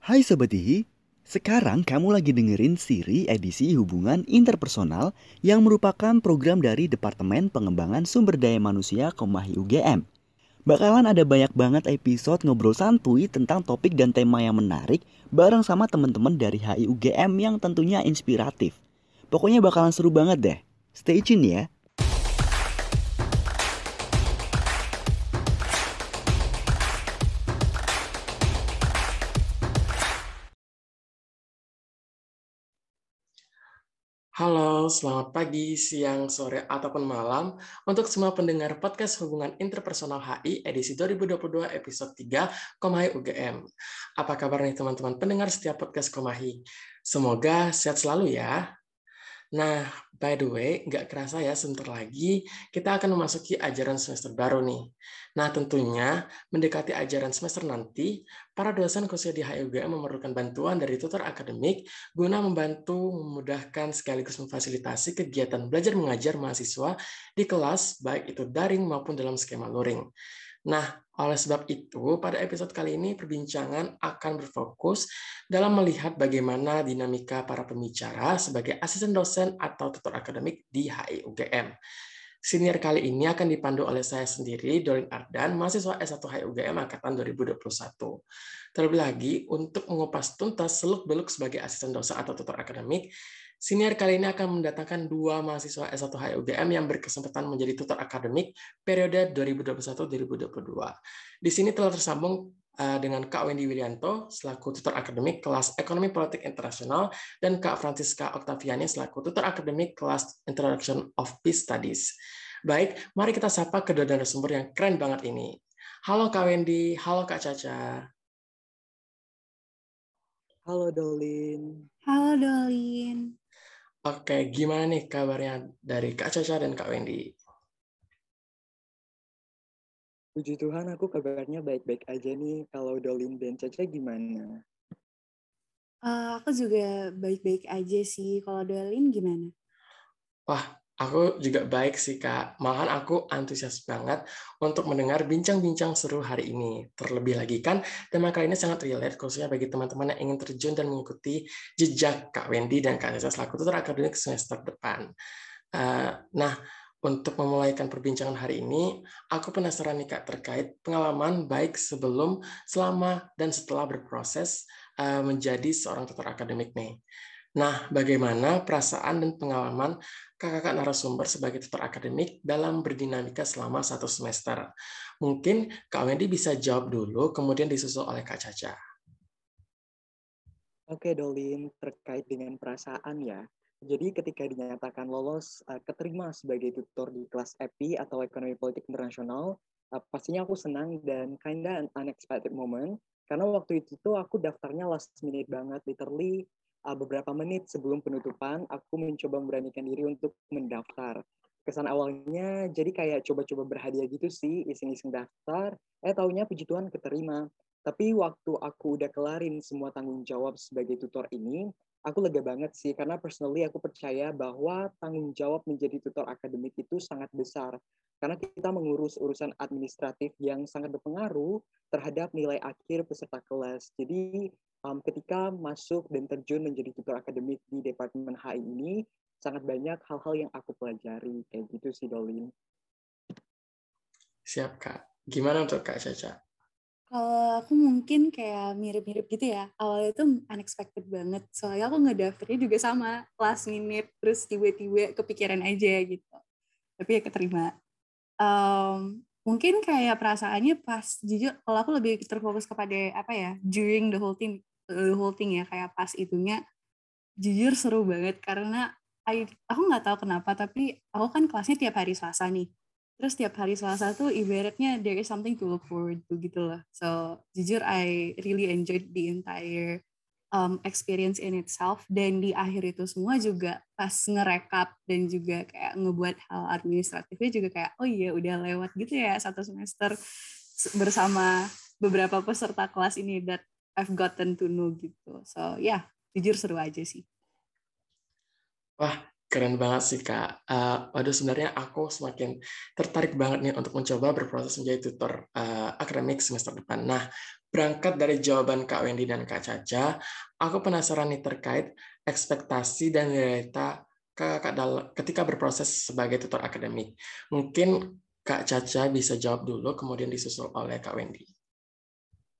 Hai Sobat Ihi, sekarang kamu lagi dengerin siri edisi hubungan interpersonal yang merupakan program dari Departemen Pengembangan Sumber Daya Manusia Komahi UGM. Bakalan ada banyak banget episode ngobrol santuy tentang topik dan tema yang menarik bareng sama teman-teman dari HI UGM yang tentunya inspiratif. Pokoknya bakalan seru banget deh. Stay tune ya. Halo, selamat pagi, siang, sore, ataupun malam untuk semua pendengar podcast Hubungan Interpersonal HI edisi 2022 episode 3 Komahi UGM. Apa kabar nih teman-teman pendengar setiap podcast Komahi? Semoga sehat selalu ya. Nah, by the way, nggak kerasa ya sebentar lagi kita akan memasuki ajaran semester baru nih. Nah, tentunya mendekati ajaran semester nanti, para dosen khususnya di HUGM memerlukan bantuan dari tutor akademik guna membantu memudahkan sekaligus memfasilitasi kegiatan belajar mengajar mahasiswa di kelas, baik itu daring maupun dalam skema luring. Nah, oleh sebab itu, pada episode kali ini perbincangan akan berfokus dalam melihat bagaimana dinamika para pembicara sebagai asisten dosen atau tutor akademik di HI UGM. Senior kali ini akan dipandu oleh saya sendiri, Dolin Ardan, mahasiswa S1 HI UGM Angkatan 2021. Terlebih lagi, untuk mengupas tuntas seluk-beluk sebagai asisten dosen atau tutor akademik, Senior kali ini akan mendatangkan dua mahasiswa S1 HUGM yang berkesempatan menjadi tutor akademik periode 2021-2022. Di sini telah tersambung eh, dengan Kak Wendy Wilianto selaku tutor akademik kelas Ekonomi Politik Internasional dan Kak Francisca Octaviani selaku tutor akademik kelas Introduction of Peace Studies. Baik, mari kita sapa kedua narasumber yang keren banget ini. Halo Kak Wendy, halo Kak Caca. Halo Dolin. Halo Dolin. Oke, gimana nih kabarnya dari Kak Caca dan Kak Wendy? Puji Tuhan aku kabarnya baik-baik aja nih. Kalau Dolin dan Caca gimana? Uh, aku juga baik-baik aja sih. Kalau Dolin gimana? Wah, Aku juga baik sih, Kak. Malahan aku antusias banget untuk mendengar bincang-bincang seru hari ini. Terlebih lagi kan, tema kali ini sangat relate, khususnya bagi teman-teman yang ingin terjun dan mengikuti jejak Kak Wendy dan Kak Nisa selaku tutor akademik semester depan. Eh, nah, untuk memulaikan perbincangan hari ini, aku penasaran nih Kak terkait pengalaman baik sebelum, selama, dan setelah berproses eh, menjadi seorang tutor akademik nih. Nah, bagaimana perasaan dan pengalaman kakak-kakak narasumber sebagai tutor akademik dalam berdinamika selama satu semester? Mungkin Kak Wendy bisa jawab dulu, kemudian disusul oleh Kak Caca. Oke, Dolin, terkait dengan perasaan ya. Jadi ketika dinyatakan lolos uh, keterima sebagai tutor di kelas EPI atau Ekonomi Politik Internasional, uh, pastinya aku senang dan kinda an unexpected moment. Karena waktu itu tuh aku daftarnya last minute banget, literally uh, beberapa menit sebelum penutupan, aku mencoba memberanikan diri untuk mendaftar. Kesan awalnya jadi kayak coba-coba berhadiah gitu sih, iseng-iseng daftar, eh taunya puji Tuhan keterima. Tapi waktu aku udah kelarin semua tanggung jawab sebagai tutor ini, aku lega banget sih karena personally aku percaya bahwa tanggung jawab menjadi tutor akademik itu sangat besar karena kita mengurus urusan administratif yang sangat berpengaruh terhadap nilai akhir peserta kelas. Jadi um, ketika masuk dan terjun menjadi tutor akademik di Departemen HI ini, sangat banyak hal-hal yang aku pelajari. Kayak gitu sih, Dolin. Siap, Kak. Gimana untuk Kak Caca? Kalau aku mungkin kayak mirip-mirip gitu ya. Awalnya itu unexpected banget. Soalnya aku ngedaftarnya juga sama, last minute, terus tiba-tiba kepikiran aja gitu. Tapi ya keterima. Um, mungkin kayak perasaannya pas jujur kalau aku lebih terfokus kepada apa ya during the whole thing the whole thing ya kayak pas itunya jujur seru banget karena I, aku nggak tahu kenapa tapi aku kan kelasnya tiap hari Selasa nih. Terus tiap hari Selasa tuh ibaratnya there is something to look forward to gitu loh. So jujur I really enjoyed the entire um, experience in itself. Dan di akhir itu semua juga pas ngerekap dan juga kayak ngebuat hal administratifnya juga kayak oh iya udah lewat gitu ya satu semester bersama beberapa peserta kelas ini that I've gotten to know gitu. So ya, yeah, jujur seru aja sih. Wah, Keren banget sih Kak. Uh, waduh sebenarnya aku semakin tertarik banget nih untuk mencoba berproses menjadi tutor uh, akademik semester depan. Nah, berangkat dari jawaban Kak Wendy dan Kak Caca, aku penasaran nih terkait ekspektasi dan realita Kak ketika berproses sebagai tutor akademik. Mungkin Kak Caca bisa jawab dulu, kemudian disusul oleh Kak Wendy.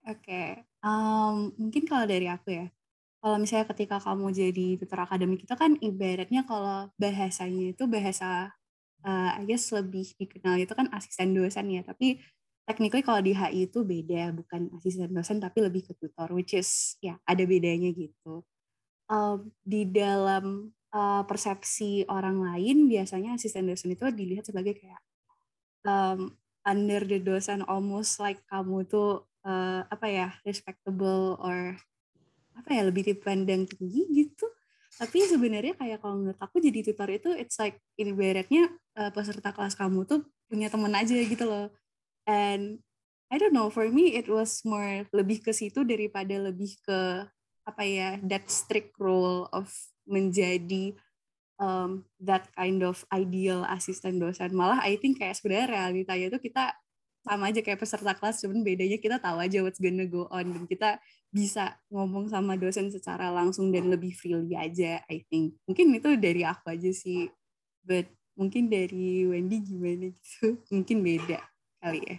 Oke, um, mungkin kalau dari aku ya, kalau misalnya ketika kamu jadi tutor akademik itu kan ibaratnya kalau bahasanya itu bahasa uh, I guess lebih dikenal itu kan asisten dosen ya, tapi technically kalau di HI itu beda, bukan asisten dosen tapi lebih ke tutor, which is ya ada bedanya gitu. Um, di dalam uh, persepsi orang lain biasanya asisten dosen itu dilihat sebagai kayak um, under the dosen almost like kamu tuh uh, apa ya respectable or apa ya lebih dipandang tinggi gitu. Tapi sebenarnya kayak kalau menurut aku jadi tutor itu it's like ibaratnya uh, peserta kelas kamu tuh punya temen aja gitu loh. And I don't know for me it was more lebih ke situ daripada lebih ke apa ya that strict role of menjadi um, that kind of ideal asisten dosen. Malah I think kayak sebenarnya realitanya itu kita sama aja kayak peserta kelas cuman bedanya kita tahu aja what's gonna go on. Dan kita bisa ngomong sama dosen secara langsung dan lebih freely aja I think. Mungkin itu dari aku aja sih. But mungkin dari Wendy gimana gitu? Mungkin beda kali ya.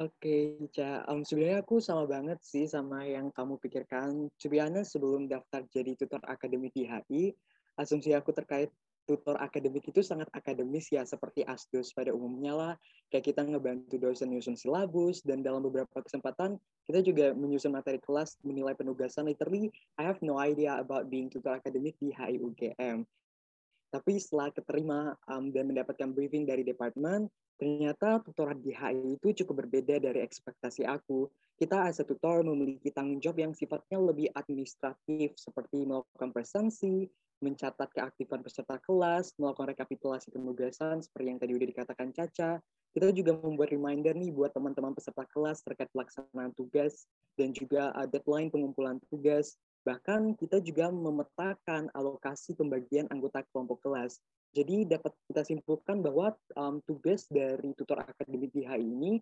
Oke, okay, Ca. Um, sebenarnya aku sama banget sih sama yang kamu pikirkan. Sebenarnya sebelum daftar jadi tutor akademik di HI, asumsi aku terkait tutor akademik itu sangat akademis ya seperti asdos pada umumnya lah. Kayak kita ngebantu dosen nyusun silabus dan dalam beberapa kesempatan kita juga menyusun materi kelas menilai penugasan literally. I have no idea about being tutor akademik di HIUGM tapi setelah keterima um, dan mendapatkan briefing dari departemen ternyata tutor di HI itu cukup berbeda dari ekspektasi aku. Kita as a tutor memiliki tanggung jawab yang sifatnya lebih administratif seperti melakukan presensi, mencatat keaktifan peserta kelas, melakukan rekapitulasi penugasan seperti yang tadi udah dikatakan Caca. Kita juga membuat reminder nih buat teman-teman peserta kelas terkait pelaksanaan tugas dan juga uh, deadline pengumpulan tugas. Bahkan kita juga memetakan alokasi pembagian anggota kelompok kelas. Jadi dapat kita simpulkan bahwa um, tugas dari tutor akademik HI ini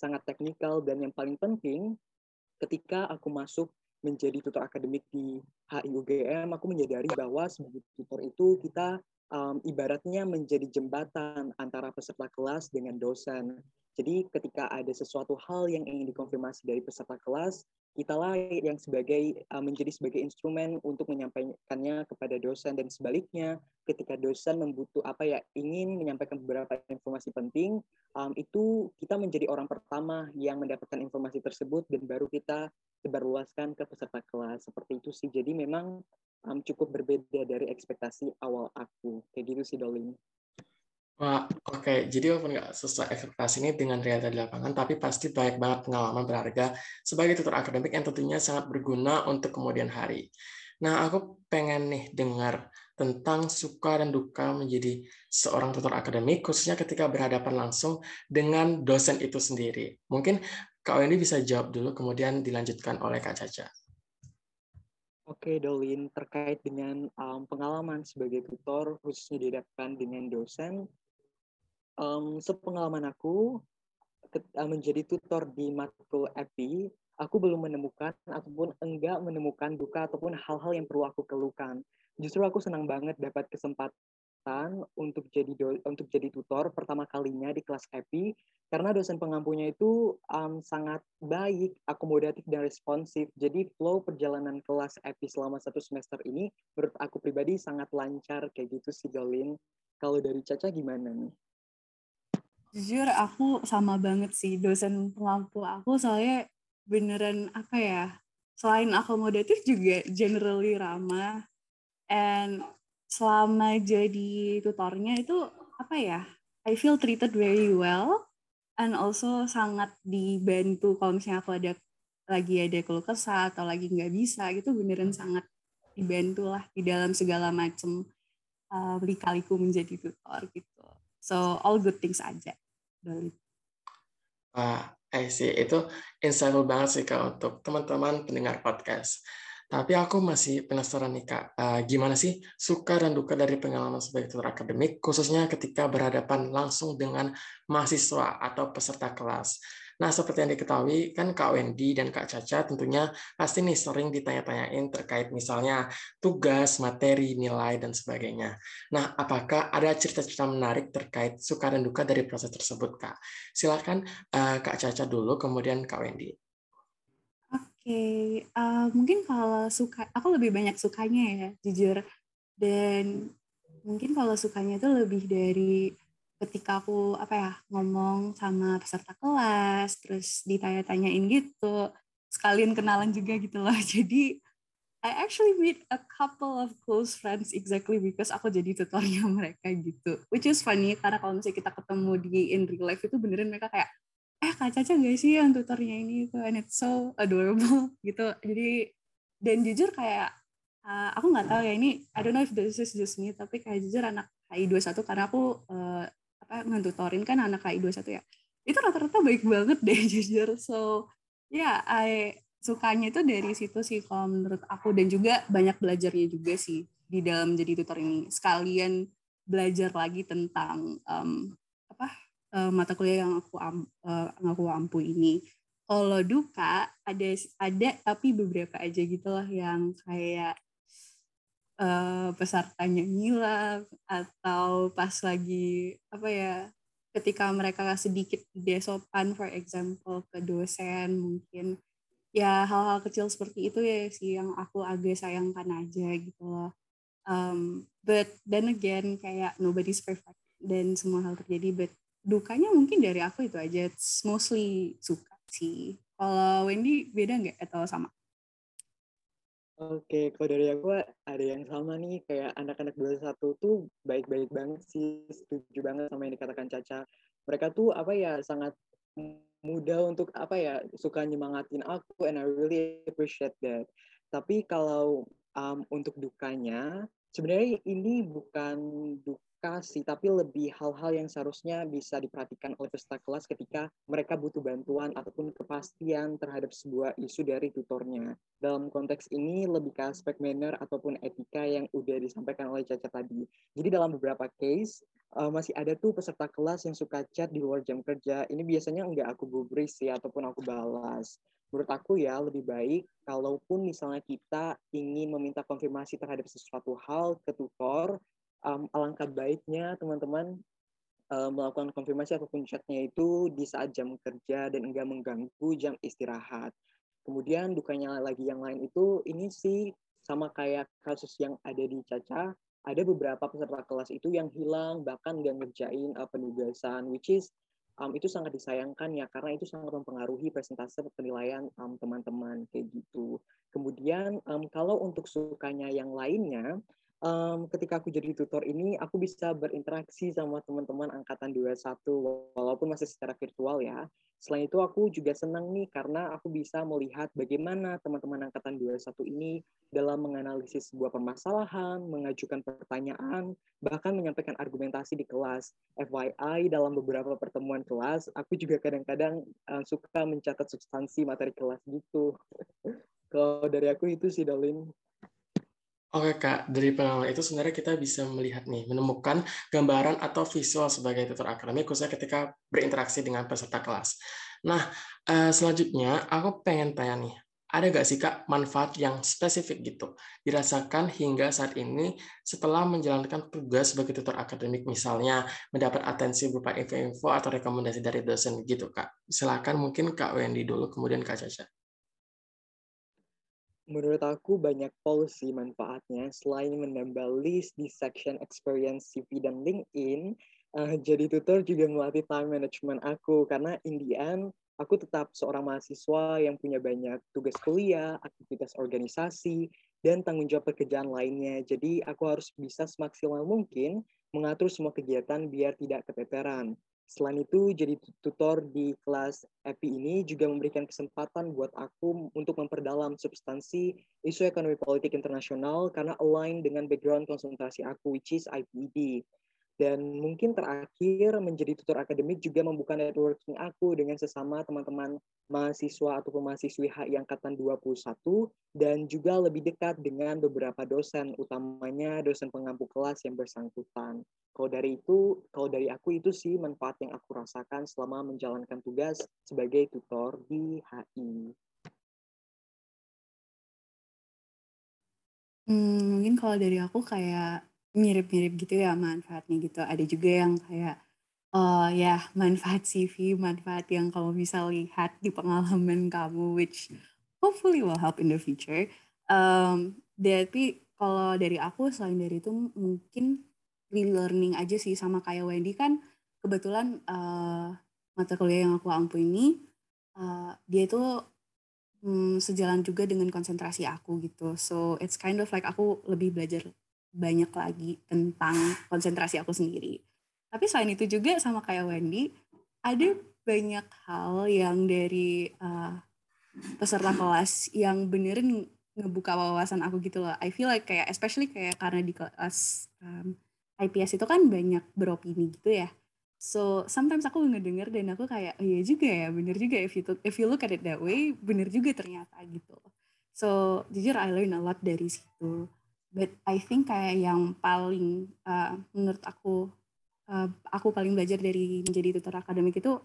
sangat teknikal dan yang paling penting ketika aku masuk menjadi tutor akademik di HIUGM, aku menyadari bahwa sebagai tutor itu kita um, ibaratnya menjadi jembatan antara peserta kelas dengan dosen. Jadi ketika ada sesuatu hal yang ingin dikonfirmasi dari peserta kelas, kita lah yang sebagai uh, menjadi sebagai instrumen untuk menyampaikannya kepada dosen dan sebaliknya ketika dosen membutuh apa ya ingin menyampaikan beberapa informasi penting um, itu kita menjadi orang pertama yang mendapatkan informasi tersebut dan baru kita sebarluaskan ke peserta kelas. Seperti itu sih. Jadi memang um, cukup berbeda dari ekspektasi awal aku. Kayak gitu sih Dolin. Wah, oke. Okay. Jadi walaupun nggak sesuai ekspektasi ini dengan realita di lapangan, tapi pasti banyak banget pengalaman berharga sebagai tutor akademik yang tentunya sangat berguna untuk kemudian hari. Nah, aku pengen nih dengar tentang suka dan duka menjadi seorang tutor akademik, khususnya ketika berhadapan langsung dengan dosen itu sendiri. Mungkin Kak Wendy bisa jawab dulu, kemudian dilanjutkan oleh Kak Caca. Oke, Dolin, terkait dengan um, pengalaman sebagai tutor, khususnya dihadapkan dengan dosen, um, sepengalaman aku uh, menjadi tutor di matkul EPI, aku belum menemukan ataupun enggak menemukan duka ataupun hal-hal yang perlu aku keluhkan. Justru aku senang banget dapat kesempatan untuk jadi do, untuk jadi tutor pertama kalinya di kelas EPI karena dosen pengampunya itu um, sangat baik, akomodatif dan responsif. Jadi flow perjalanan kelas EPI selama satu semester ini menurut aku pribadi sangat lancar kayak gitu sih Dolin. Kalau dari Caca gimana nih? Jujur aku sama banget sih dosen pengampu aku soalnya beneran apa ya selain akomodatif juga generally ramah. And selama jadi tutornya itu apa ya I feel treated very well and also sangat dibantu kalau misalnya aku ada lagi ada keluh kesah atau lagi nggak bisa gitu beneran sangat dibantu lah di dalam segala macam uh, lika-liku menjadi tutor gitu so all good things aja dari Wah, I see. Itu insightful banget sih Kak untuk teman-teman pendengar podcast. Tapi aku masih penasaran nih Kak, uh, gimana sih suka dan duka dari pengalaman sebagai tutor akademik, khususnya ketika berhadapan langsung dengan mahasiswa atau peserta kelas. Nah, seperti yang diketahui, kan Kak Wendy dan Kak Caca tentunya pasti nih sering ditanya-tanyain terkait misalnya tugas, materi, nilai, dan sebagainya. Nah, apakah ada cerita-cerita menarik terkait suka dan duka dari proses tersebut, Kak? Silakan uh, Kak Caca dulu, kemudian Kak Wendy okay. uh, mungkin kalau suka, aku lebih banyak sukanya ya, jujur. Dan mungkin kalau sukanya itu lebih dari ketika aku apa ya ngomong sama peserta kelas, terus ditanya-tanyain gitu, sekalian kenalan juga gitu loh. Jadi I actually meet a couple of close friends exactly because aku jadi tutornya mereka gitu. Which is funny karena kalau misalnya kita ketemu di in real life itu beneran mereka kayak eh Kak Caca gak sih yang tutornya ini itu and it's so adorable gitu jadi dan jujur kayak uh, aku nggak tahu ya ini I don't know if this is just me tapi kayak jujur anak KI 21 karena aku uh, apa ngetutorin kan anak KI 21 ya. Itu rata-rata baik banget deh jujur. So ya yeah, I sukanya itu dari situ sih kalau menurut aku. Dan juga banyak belajarnya juga sih di dalam jadi tutor ini. Sekalian belajar lagi tentang um, apa uh, mata kuliah yang aku am, uh, aku ampu ini. Kalau duka ada ada tapi beberapa aja gitu lah yang kayak uh, pesertanya ngilang atau pas lagi apa ya ketika mereka sedikit desopan for example ke dosen mungkin. Ya hal-hal kecil seperti itu ya sih yang aku agak sayangkan aja gitu loh. Um, but then again kayak nobody's perfect dan semua hal terjadi but dukanya mungkin dari aku itu aja. It's mostly suka sih. Kalau Wendy beda nggak atau sama Oke, kalau dari aku ada yang sama nih, kayak anak-anak 21 tuh baik-baik banget sih, setuju banget sama yang dikatakan Caca. Mereka tuh apa ya, sangat mudah untuk apa ya, suka nyemangatin aku, and I really appreciate that. Tapi kalau um, untuk dukanya, sebenarnya ini bukan duka kasih, tapi lebih hal-hal yang seharusnya bisa diperhatikan oleh peserta kelas ketika mereka butuh bantuan ataupun kepastian terhadap sebuah isu dari tutornya. Dalam konteks ini lebih ke aspek manner ataupun etika yang udah disampaikan oleh Caca tadi. Jadi dalam beberapa case, uh, masih ada tuh peserta kelas yang suka chat di luar jam kerja. Ini biasanya nggak aku gubris sih ataupun aku balas. Menurut aku ya lebih baik kalaupun misalnya kita ingin meminta konfirmasi terhadap sesuatu hal ke tutor, um, alangkah baiknya teman-teman uh, melakukan konfirmasi ataupun chatnya itu di saat jam kerja dan enggak mengganggu jam istirahat. Kemudian dukanya lagi yang lain itu ini sih sama kayak kasus yang ada di Caca, ada beberapa peserta kelas itu yang hilang bahkan nggak ngerjain uh, penugasan, which is um, itu sangat disayangkan ya karena itu sangat mempengaruhi presentase penilaian teman teman-teman kayak gitu. Kemudian um, kalau untuk sukanya yang lainnya, um, ketika aku jadi tutor ini aku bisa berinteraksi sama teman-teman angkatan 21 walaupun masih secara virtual ya. Selain itu aku juga senang nih karena aku bisa melihat bagaimana teman-teman angkatan 21 ini dalam menganalisis sebuah permasalahan, mengajukan pertanyaan, bahkan menyampaikan argumentasi di kelas. FYI dalam beberapa pertemuan kelas, aku juga kadang-kadang uh, suka mencatat substansi materi kelas gitu. Kalau dari aku itu sih Dalin. Oke Kak, dari pengalaman itu sebenarnya kita bisa melihat nih, menemukan gambaran atau visual sebagai tutor akademik khususnya ketika berinteraksi dengan peserta kelas. Nah, eh, selanjutnya aku pengen tanya nih, ada nggak sih Kak manfaat yang spesifik gitu dirasakan hingga saat ini setelah menjalankan tugas sebagai tutor akademik misalnya mendapat atensi berupa info-info atau rekomendasi dari dosen gitu Kak. Silakan mungkin Kak Wendy dulu kemudian Kak Caca menurut aku banyak policy manfaatnya selain menambah list di section experience CV dan LinkedIn uh, jadi tutor juga melatih time management aku karena in the end aku tetap seorang mahasiswa yang punya banyak tugas kuliah, aktivitas organisasi, dan tanggung jawab pekerjaan lainnya. Jadi aku harus bisa semaksimal mungkin mengatur semua kegiatan biar tidak keteteran. Selain itu, jadi tutor di kelas EPI ini juga memberikan kesempatan buat aku untuk memperdalam substansi isu ekonomi politik internasional karena align dengan background konsentrasi aku, which is IPD. Dan mungkin terakhir menjadi tutor akademik juga membuka networking aku dengan sesama teman-teman mahasiswa ataupun mahasiswi HI Angkatan 21 dan juga lebih dekat dengan beberapa dosen, utamanya dosen pengampu kelas yang bersangkutan. Kalau dari itu, kalau dari aku itu sih manfaat yang aku rasakan selama menjalankan tugas sebagai tutor di HI. Hmm, mungkin kalau dari aku kayak mirip-mirip gitu ya manfaatnya gitu. Ada juga yang kayak uh, ya manfaat CV, manfaat yang kamu bisa lihat di pengalaman kamu, which hopefully will help in the future. Um, tapi kalau dari aku selain dari itu mungkin relearning aja sih sama kayak Wendy kan kebetulan uh, mata kuliah yang aku ampu ini uh, dia itu um, sejalan juga dengan konsentrasi aku gitu. So it's kind of like aku lebih belajar banyak lagi tentang konsentrasi aku sendiri. Tapi selain itu juga sama kayak Wendy, ada banyak hal yang dari uh, peserta kelas yang benerin ngebuka wawasan aku gitu loh. I feel like kayak especially kayak karena di kelas um, IPS itu kan banyak beropini gitu ya. So sometimes aku ngedenger dan aku kayak oh iya juga ya, bener juga if you, if you look at it that way, bener juga ternyata gitu. So jujur I learn a lot dari situ but I think kayak yang paling uh, menurut aku uh, aku paling belajar dari menjadi tutor akademik itu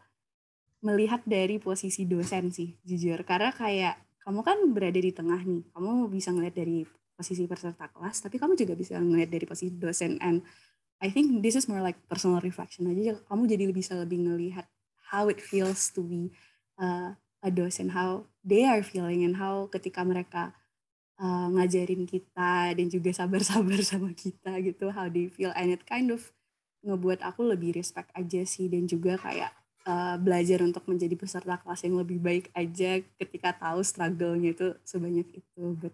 melihat dari posisi dosen sih jujur. Karena kayak kamu kan berada di tengah nih kamu bisa ngeliat dari posisi peserta kelas tapi kamu juga bisa ngeliat dari posisi dosen. And I think this is more like personal reflection aja. Kamu jadi bisa lebih ngelihat how it feels to be uh, a dosen how they are feeling and how ketika mereka uh, ngajarin kita dan juga sabar-sabar sama kita gitu how they feel. And it kind of ngebuat aku lebih respect aja sih dan juga kayak uh, belajar untuk menjadi peserta kelas yang lebih baik aja ketika tahu struggle-nya itu sebanyak itu. But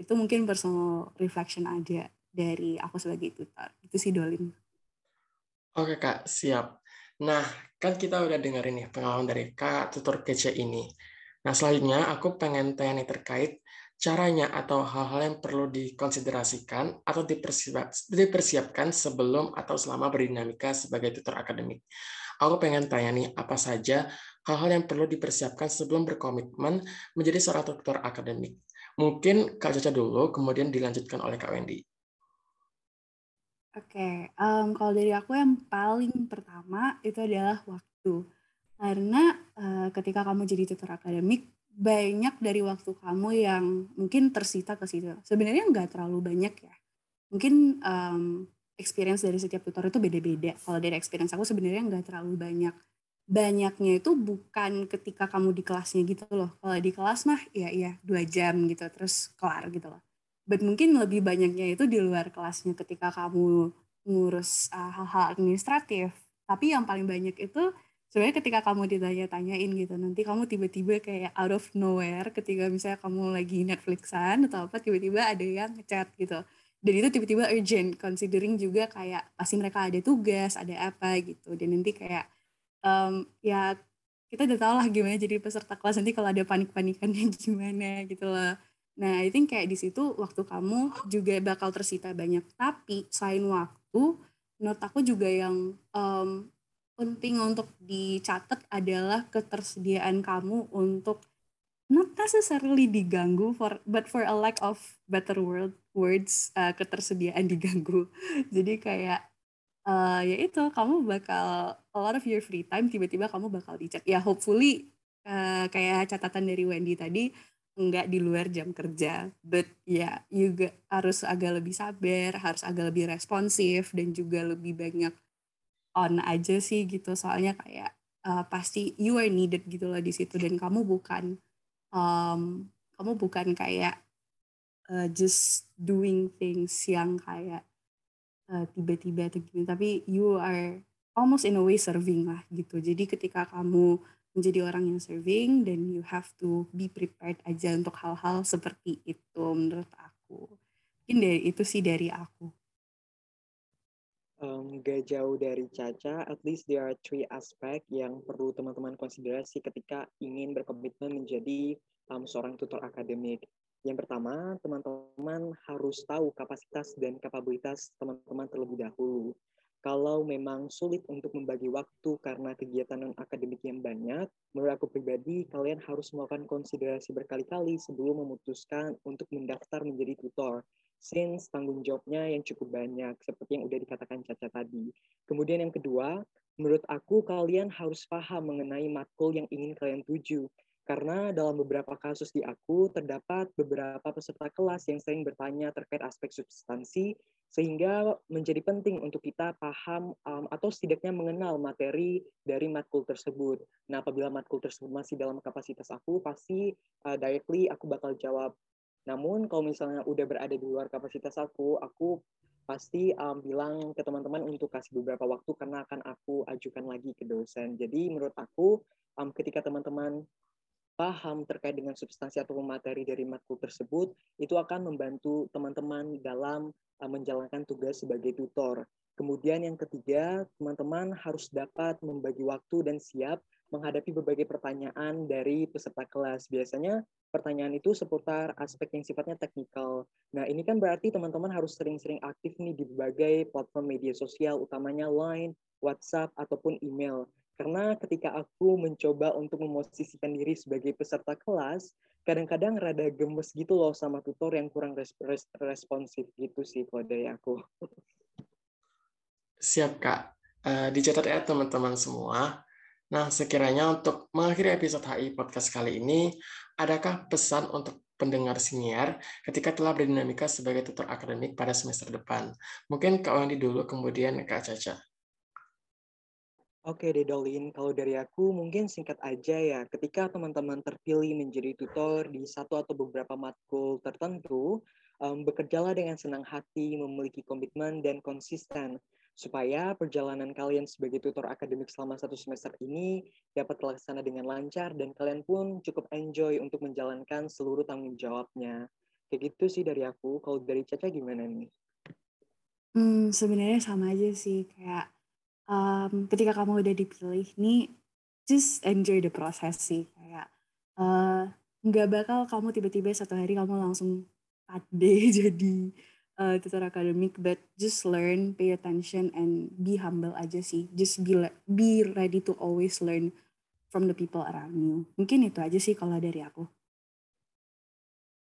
itu mungkin personal reflection aja dari aku sebagai tutor. Itu sih Dolin. Oke kak. Siap. Nah kan kita udah dengerin nih pengalaman dari kak tutor kece ini. Nah selanjutnya aku pengen tanya nih terkait caranya atau hal-hal yang perlu dikonsiderasikan atau dipersiapkan sebelum atau selama berdinamika sebagai tutor akademik. Aku pengen tanya nih, apa saja hal-hal yang perlu dipersiapkan sebelum berkomitmen menjadi seorang tutor akademik? Mungkin Kak Caca dulu, kemudian dilanjutkan oleh Kak Wendy. Oke, okay. um, kalau dari aku yang paling pertama itu adalah waktu. Karena uh, ketika kamu jadi tutor akademik, banyak dari waktu kamu yang mungkin tersita ke situ. Sebenarnya nggak terlalu banyak ya. Mungkin um, experience dari setiap tutor itu beda-beda. Kalau dari experience aku sebenarnya nggak terlalu banyak. Banyaknya itu bukan ketika kamu di kelasnya gitu loh. Kalau di kelas mah ya iya dua jam gitu terus kelar gitu loh. But mungkin lebih banyaknya itu di luar kelasnya ketika kamu ngurus uh, hal-hal uh, administratif. Tapi yang paling banyak itu sebenarnya ketika kamu ditanya-tanyain gitu nanti kamu tiba-tiba kayak out of nowhere ketika misalnya kamu lagi Netflixan atau apa tiba-tiba ada yang ngechat gitu. Dan itu tiba-tiba urgent considering juga kayak pasti mereka ada tugas ada apa gitu. Dan nanti kayak um, ya kita udah tau lah gimana jadi peserta kelas nanti kalau ada panik-panikannya gimana gitu loh. Nah I think kayak di situ waktu kamu juga bakal tersita banyak. Tapi selain waktu menurut aku juga yang um, penting untuk dicatat adalah ketersediaan kamu untuk not necessarily diganggu for but for a lack of better word words uh, ketersediaan diganggu. Jadi kayak uh, ya itu kamu bakal a lot of your free time tiba-tiba kamu bakal dicat. Ya hopefully uh, kayak catatan dari Wendy tadi nggak di luar jam kerja but ya yeah, juga harus agak lebih sabar harus agak lebih responsif dan juga lebih banyak on aja sih gitu. Soalnya kayak uh, pasti you are needed gitu loh di situ. Dan kamu bukan um, kamu bukan kayak uh, just doing things yang kayak uh, tiba-tiba atau gini. Tapi you are almost in a way serving lah gitu. Jadi ketika kamu menjadi orang yang serving dan you have to be prepared aja untuk hal-hal seperti itu menurut aku. Mungkin dari itu sih dari aku um, gak jauh dari Caca, at least there are three aspek yang perlu teman-teman konsiderasi ketika ingin berkomitmen menjadi um, seorang tutor akademik. Yang pertama, teman-teman harus tahu kapasitas dan kapabilitas teman-teman terlebih dahulu. kalau memang sulit untuk membagi waktu karena kegiatan non akademik yang banyak, menurut aku pribadi kalian harus melakukan konsiderasi berkali-kali sebelum memutuskan untuk mendaftar menjadi tutor. Since tanggung jawabnya yang cukup banyak, seperti yang udah dikatakan Caca tadi. Kemudian yang kedua, menurut aku kalian harus paham mengenai matkul yang ingin kalian tuju. Karena dalam beberapa kasus di aku, terdapat beberapa peserta kelas yang sering bertanya terkait aspek substansi, sehingga menjadi penting untuk kita paham um, atau setidaknya mengenal materi dari matkul tersebut. Nah, apabila matkul tersebut masih dalam kapasitas aku, pasti uh, directly aku bakal jawab. Namun, kalau misalnya udah berada di luar kapasitas aku, aku pasti um, bilang ke teman-teman untuk kasih beberapa waktu karena akan aku ajukan lagi ke dosen. Jadi, menurut aku, um, ketika teman-teman paham terkait dengan substansi atau materi dari matkul tersebut, itu akan membantu teman-teman dalam uh, menjalankan tugas sebagai tutor. Kemudian yang ketiga, teman-teman harus dapat membagi waktu dan siap menghadapi berbagai pertanyaan dari peserta kelas. Biasanya pertanyaan itu seputar aspek yang sifatnya teknikal. Nah, ini kan berarti teman-teman harus sering-sering aktif nih di berbagai platform media sosial, utamanya Line, WhatsApp, ataupun email. Karena ketika aku mencoba untuk memosisikan diri sebagai peserta kelas, kadang-kadang rada gemes gitu loh sama tutor yang kurang responsif gitu sih kalau dari aku. Siap Kak. Uh, dicatat ya teman-teman semua. Nah, sekiranya untuk mengakhiri episode HI Podcast kali ini, adakah pesan untuk pendengar senior ketika telah berdinamika sebagai tutor akademik pada semester depan? Mungkin Kak Wandi dulu, kemudian Kak Caca. Oke deh Dolin, kalau dari aku mungkin singkat aja ya. Ketika teman-teman terpilih menjadi tutor di satu atau beberapa matkul tertentu, um, bekerjalah dengan senang hati, memiliki komitmen dan konsisten supaya perjalanan kalian sebagai tutor akademik selama satu semester ini dapat terlaksana dengan lancar dan kalian pun cukup enjoy untuk menjalankan seluruh tanggung jawabnya. Kayak gitu sih dari aku. Kalau dari Caca gimana nih? Hmm, sebenarnya sama aja sih kayak um, ketika kamu udah dipilih nih just enjoy the process sih kayak uh, nggak bakal kamu tiba-tiba satu hari kamu langsung pade jadi uh, tutor akademik but just learn pay attention and be humble aja sih just be be ready to always learn from the people around you mungkin itu aja sih kalau dari aku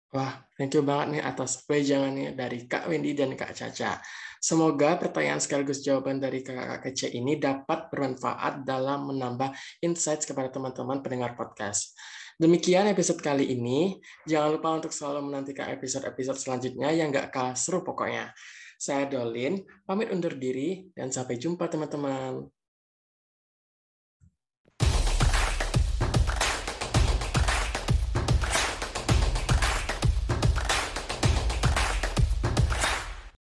Wah, thank you banget nih atas wejangannya dari Kak Wendy dan Kak Caca. Semoga pertanyaan sekaligus jawaban dari kakak kece ini dapat bermanfaat dalam menambah insights kepada teman-teman pendengar podcast. Demikian episode kali ini. Jangan lupa untuk selalu menantikan episode-episode selanjutnya yang gak kalah seru pokoknya. Saya Dolin, pamit undur diri dan sampai jumpa teman-teman.